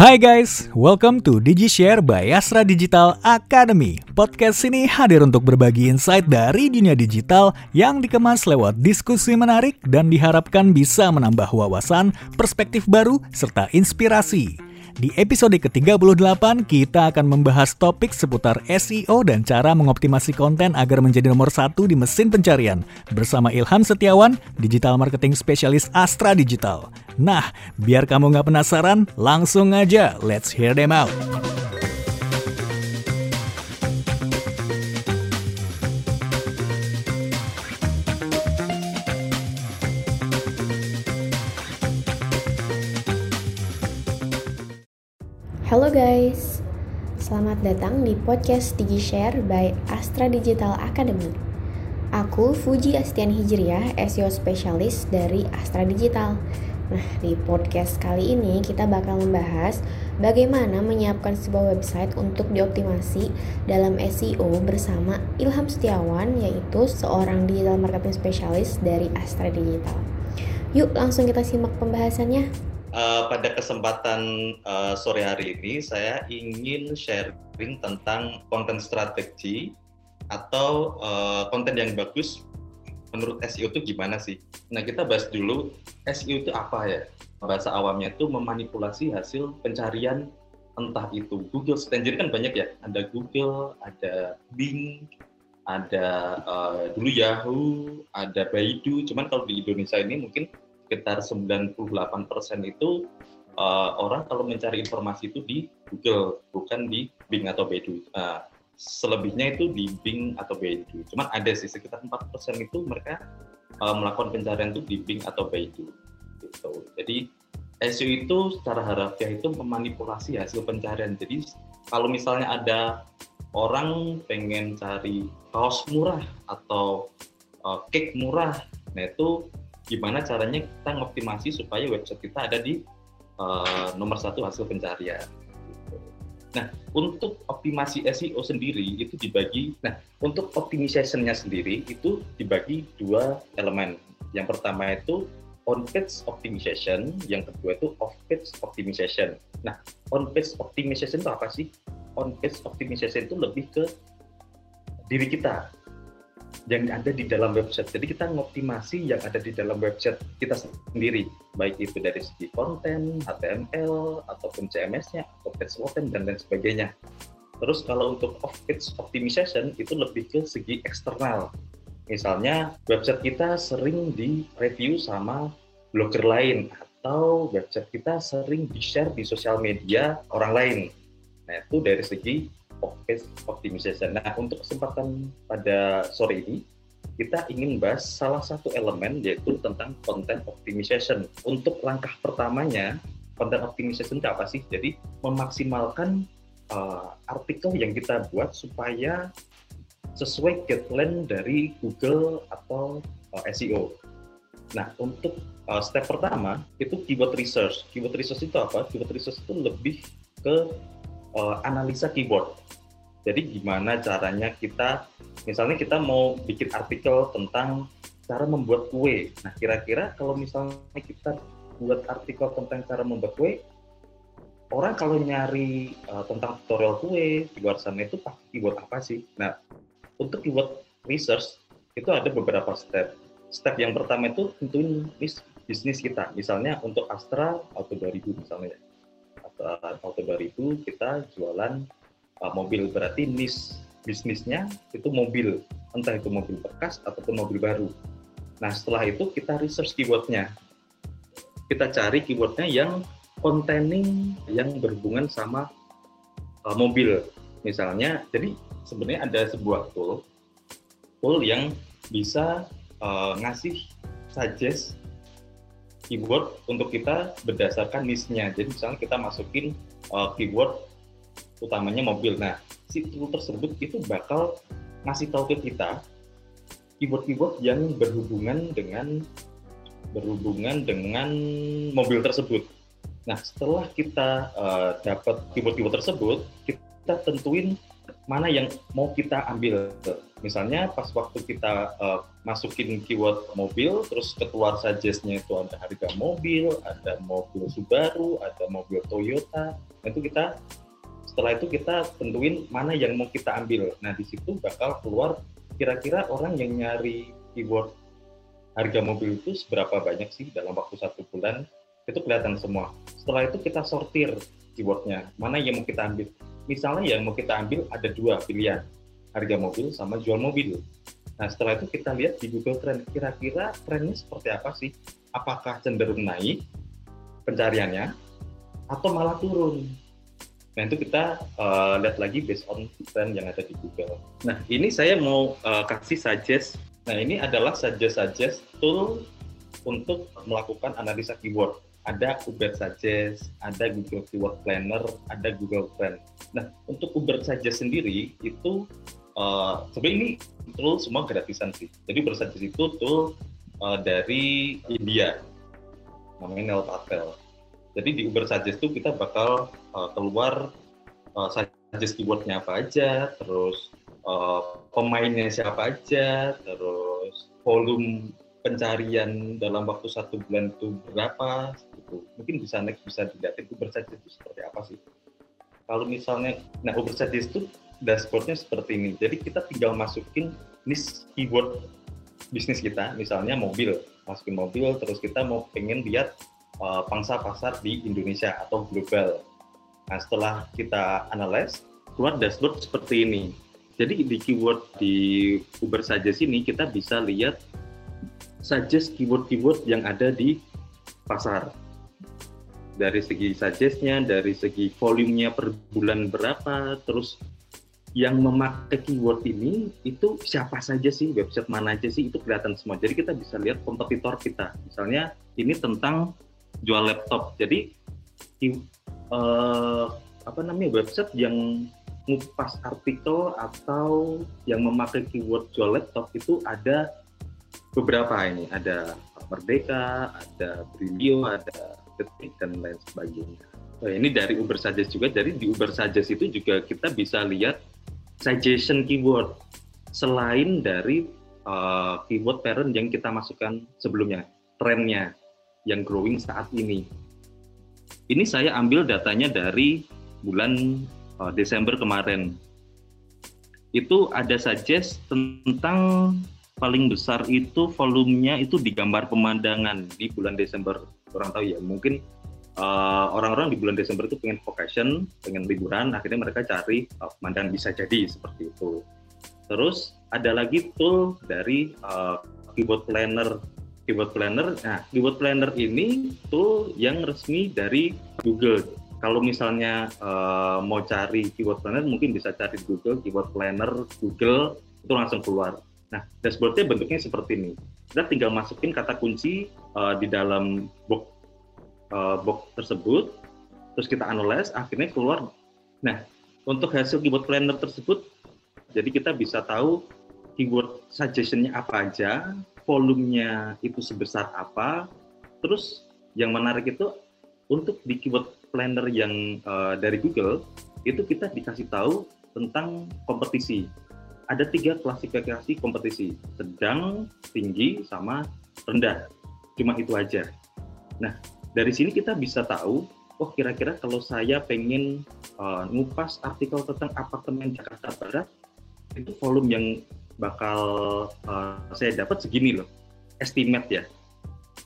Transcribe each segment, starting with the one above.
Hai guys, welcome to DigiShare by Astra Digital Academy. Podcast ini hadir untuk berbagi insight dari dunia digital yang dikemas lewat diskusi menarik dan diharapkan bisa menambah wawasan, perspektif baru, serta inspirasi. Di episode ke-38, kita akan membahas topik seputar SEO dan cara mengoptimasi konten agar menjadi nomor satu di mesin pencarian. Bersama Ilham Setiawan, Digital Marketing Specialist Astra Digital. Nah, biar kamu nggak penasaran, langsung aja, let's hear them out. Halo guys, selamat datang di podcast DigiShare by Astra Digital Academy. Aku Fuji Astian Hijriah, SEO Specialist dari Astra Digital. Nah, di podcast kali ini kita bakal membahas bagaimana menyiapkan sebuah website untuk dioptimasi dalam SEO bersama Ilham Setiawan, yaitu seorang digital marketing specialist dari Astra Digital. Yuk, langsung kita simak pembahasannya. Uh, pada kesempatan uh, sore hari ini saya ingin sharing tentang konten strategi atau uh, konten yang bagus menurut SEO itu gimana sih? Nah kita bahas dulu SEO itu apa ya? Bahasa awamnya itu memanipulasi hasil pencarian entah itu Google Sendiri kan banyak ya, ada Google, ada Bing, ada uh, dulu Yahoo, ada Baidu. Cuman kalau di Indonesia ini mungkin sekitar 98% itu uh, orang kalau mencari informasi itu di Google, bukan di Bing atau Baidu. Uh, selebihnya itu di Bing atau Baidu. Cuman ada sih sekitar 4% itu mereka uh, melakukan pencarian itu di Bing atau Baidu. Gitu. Jadi SEO itu secara harafiah itu memanipulasi hasil pencarian. Jadi kalau misalnya ada orang pengen cari kaos murah atau uh, cake murah, nah itu gimana caranya kita ngoptimasi supaya website kita ada di uh, nomor satu hasil pencarian. Nah, untuk optimasi SEO sendiri itu dibagi, nah untuk optimization-nya sendiri itu dibagi dua elemen. Yang pertama itu on-page optimization, yang kedua itu off-page optimization. Nah, on-page optimization itu apa sih? On-page optimization itu lebih ke diri kita, yang ada di dalam website. Jadi kita ngoptimasi yang ada di dalam website kita sendiri, baik itu dari segi konten, HTML, ataupun CMS-nya, atau page content, dan lain sebagainya. Terus kalau untuk off-page optimization itu lebih ke segi eksternal. Misalnya website kita sering di-review sama blogger lain, atau website kita sering di-share di sosial media orang lain. Nah itu dari segi podcast optimization. Nah, untuk kesempatan pada sore ini, kita ingin bahas salah satu elemen yaitu tentang content optimization. Untuk langkah pertamanya, content optimization itu apa sih? Jadi, memaksimalkan uh, artikel yang kita buat supaya sesuai guideline dari Google atau uh, SEO. Nah, untuk uh, step pertama itu keyword research. Keyword research itu apa? Keyword research itu lebih ke uh, analisa keyword. Jadi gimana caranya kita, misalnya kita mau bikin artikel tentang cara membuat kue. Nah kira-kira kalau misalnya kita buat artikel tentang cara membuat kue, orang kalau nyari uh, tentang tutorial kue di luar sana itu pakai keyword apa sih? Nah untuk keyword research itu ada beberapa step. Step yang pertama itu tentuin bisnis kita. Misalnya untuk Astra Auto 2000 misalnya. Astra Auto 2000 kita jualan uh, mobil. Berarti nis bisnisnya itu mobil. Entah itu mobil bekas ataupun mobil baru. Nah setelah itu kita research keywordnya. Kita cari keywordnya yang containing yang berhubungan sama uh, mobil. Misalnya jadi sebenarnya ada sebuah tool tool yang bisa uh, ngasih suggest keyword untuk kita berdasarkan niche-nya. Jadi misalnya kita masukin uh, keyword utamanya mobil. Nah, si tool tersebut itu bakal ngasih tahu ke kita keyword-keyword yang berhubungan dengan berhubungan dengan mobil tersebut. Nah, setelah kita uh, dapat keyword-keyword tersebut, kita tentuin mana yang mau kita ambil. Misalnya pas waktu kita uh, masukin keyword mobil, terus keluar suggest-nya itu ada harga mobil, ada mobil Subaru, ada mobil Toyota. Itu kita setelah itu kita tentuin mana yang mau kita ambil. Nah di situ bakal keluar kira-kira orang yang nyari keyword harga mobil itu seberapa banyak sih dalam waktu satu bulan itu kelihatan semua. Setelah itu kita sortir keywordnya mana yang mau kita ambil. Misalnya yang mau kita ambil ada dua pilihan harga mobil sama jual mobil. Nah setelah itu kita lihat di Google Trend kira-kira trennya seperti apa sih? Apakah cenderung naik pencariannya atau malah turun? Nah itu kita uh, lihat lagi based on trend yang ada di Google. Nah ini saya mau uh, kasih suggest. Nah ini adalah suggest-suggest tool untuk melakukan analisa keyword. Ada Uber Suggest, ada Google Keyword Planner, ada Google Trend. Nah untuk Uber Suggest sendiri itu uh, sebenarnya ini tool semua gratisan sih. Jadi Uber Suggest itu tool uh, dari India, namanya Neil Patel jadi di Uber Suggest itu kita bakal uh, keluar uh, suggest keywordnya apa aja, terus uh, pemainnya siapa aja, terus volume pencarian dalam waktu satu bulan itu berapa, gitu. Mungkin bisa next bisa dilihat Uber Suggest itu seperti apa sih. Kalau misalnya, nah Uber Suggest itu dashboardnya seperti ini. Jadi kita tinggal masukin list keyword bisnis kita, misalnya mobil, masukin mobil, terus kita mau pengen lihat uh, pangsa pasar di Indonesia atau global. Nah, setelah kita analyze, keluar dashboard seperti ini. Jadi di keyword di Uber saja sini kita bisa lihat suggest keyword-keyword yang ada di pasar. Dari segi suggestnya, dari segi volumenya per bulan berapa, terus yang memakai keyword ini itu siapa saja sih, website mana aja sih, itu kelihatan semua. Jadi kita bisa lihat kompetitor kita. Misalnya ini tentang jual laptop. Jadi uh, apa namanya website yang ngupas artikel atau yang memakai keyword jual laptop itu ada beberapa ini ada Merdeka, ada Brilio, ada Detik dan lain sebagainya. Nah, ini dari Uber Suggest juga. Jadi di Uber Suggest itu juga kita bisa lihat suggestion keyword selain dari uh, keyword parent yang kita masukkan sebelumnya, trennya yang growing saat ini. Ini saya ambil datanya dari bulan uh, Desember kemarin. Itu ada suggest tentang paling besar itu volumenya itu di gambar pemandangan di bulan Desember. Orang tahu ya, mungkin uh, orang-orang uh, di bulan Desember itu pengen vacation, pengen liburan, akhirnya mereka cari uh, pemandangan bisa jadi seperti itu. Terus ada lagi tool dari uh, keyboard planner Keyword Planner. Nah, Keyword Planner ini tuh yang resmi dari Google. Kalau misalnya uh, mau cari Keyword Planner, mungkin bisa cari di Google, Keyword Planner, Google, itu langsung keluar. Nah, dashboardnya bentuknya seperti ini. Kita tinggal masukin kata kunci uh, di dalam box, uh, box tersebut, terus kita analyze, akhirnya keluar. Nah, untuk hasil Keyword Planner tersebut, jadi kita bisa tahu keyword suggestionnya apa aja, volumenya itu sebesar apa. Terus yang menarik itu untuk di keyword planner yang uh, dari Google itu kita dikasih tahu tentang kompetisi. Ada tiga klasifikasi kompetisi, sedang, tinggi, sama rendah. Cuma itu aja. Nah, dari sini kita bisa tahu, oh kira-kira kalau saya pengen uh, ngupas artikel tentang apartemen Jakarta Barat, itu volume yang bakal uh, saya dapat segini loh, estimate ya.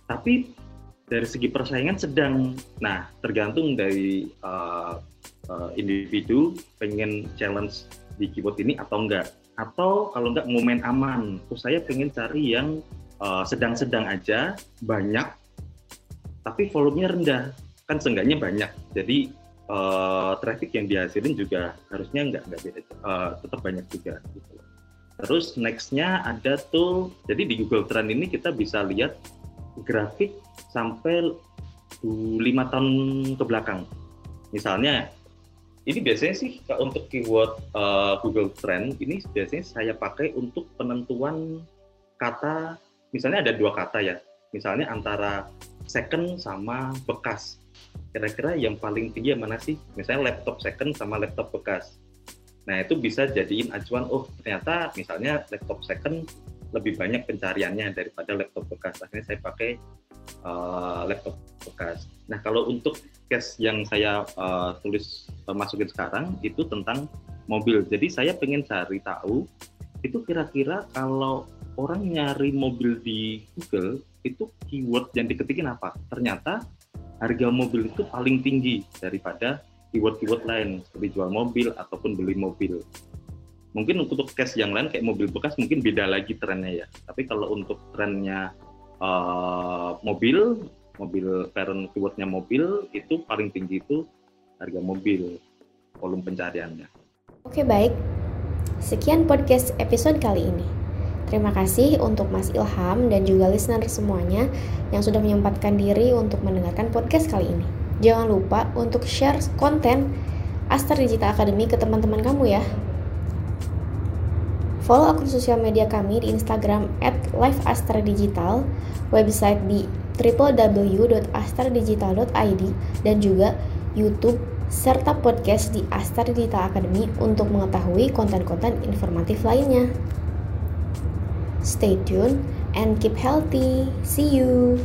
Tapi dari segi persaingan sedang, nah tergantung dari uh, uh, individu pengen challenge di keyboard ini atau enggak. Atau kalau enggak momen aman, terus saya pengen cari yang sedang-sedang uh, aja, banyak, tapi volumenya rendah, kan seenggaknya banyak. Jadi uh, traffic yang dihasilin juga harusnya enggak enggak beda, uh, tetap banyak juga. Gitu. Terus nextnya ada tuh, jadi di Google Trend ini kita bisa lihat grafik sampai lima tahun ke belakang. Misalnya, ini biasanya sih untuk keyword uh, Google Trend ini biasanya saya pakai untuk penentuan kata, misalnya ada dua kata ya, misalnya antara second sama bekas. Kira-kira yang paling tinggi yang mana sih? Misalnya laptop second sama laptop bekas. Nah itu bisa jadiin acuan, oh ternyata misalnya laptop second lebih banyak pencariannya daripada laptop bekas. Akhirnya saya pakai uh, laptop bekas. Nah kalau untuk case yang saya uh, tulis masukin sekarang itu tentang mobil. Jadi saya pengen cari tahu itu kira-kira kalau orang nyari mobil di Google itu keyword yang diketikin apa? Ternyata harga mobil itu paling tinggi daripada keyword-keyword lain seperti jual mobil ataupun beli mobil mungkin untuk case yang lain kayak mobil bekas mungkin beda lagi trennya ya tapi kalau untuk trennya uh, mobil mobil parent keywordnya mobil itu paling tinggi itu harga mobil volume pencariannya oke baik sekian podcast episode kali ini Terima kasih untuk Mas Ilham dan juga listener semuanya yang sudah menyempatkan diri untuk mendengarkan podcast kali ini. Jangan lupa untuk share konten Astar Digital Academy ke teman-teman kamu ya. Follow akun sosial media kami di Instagram at website di www.astradigital.id, dan juga YouTube serta podcast di Astar Digital Academy untuk mengetahui konten-konten informatif lainnya. Stay tuned and keep healthy. See you.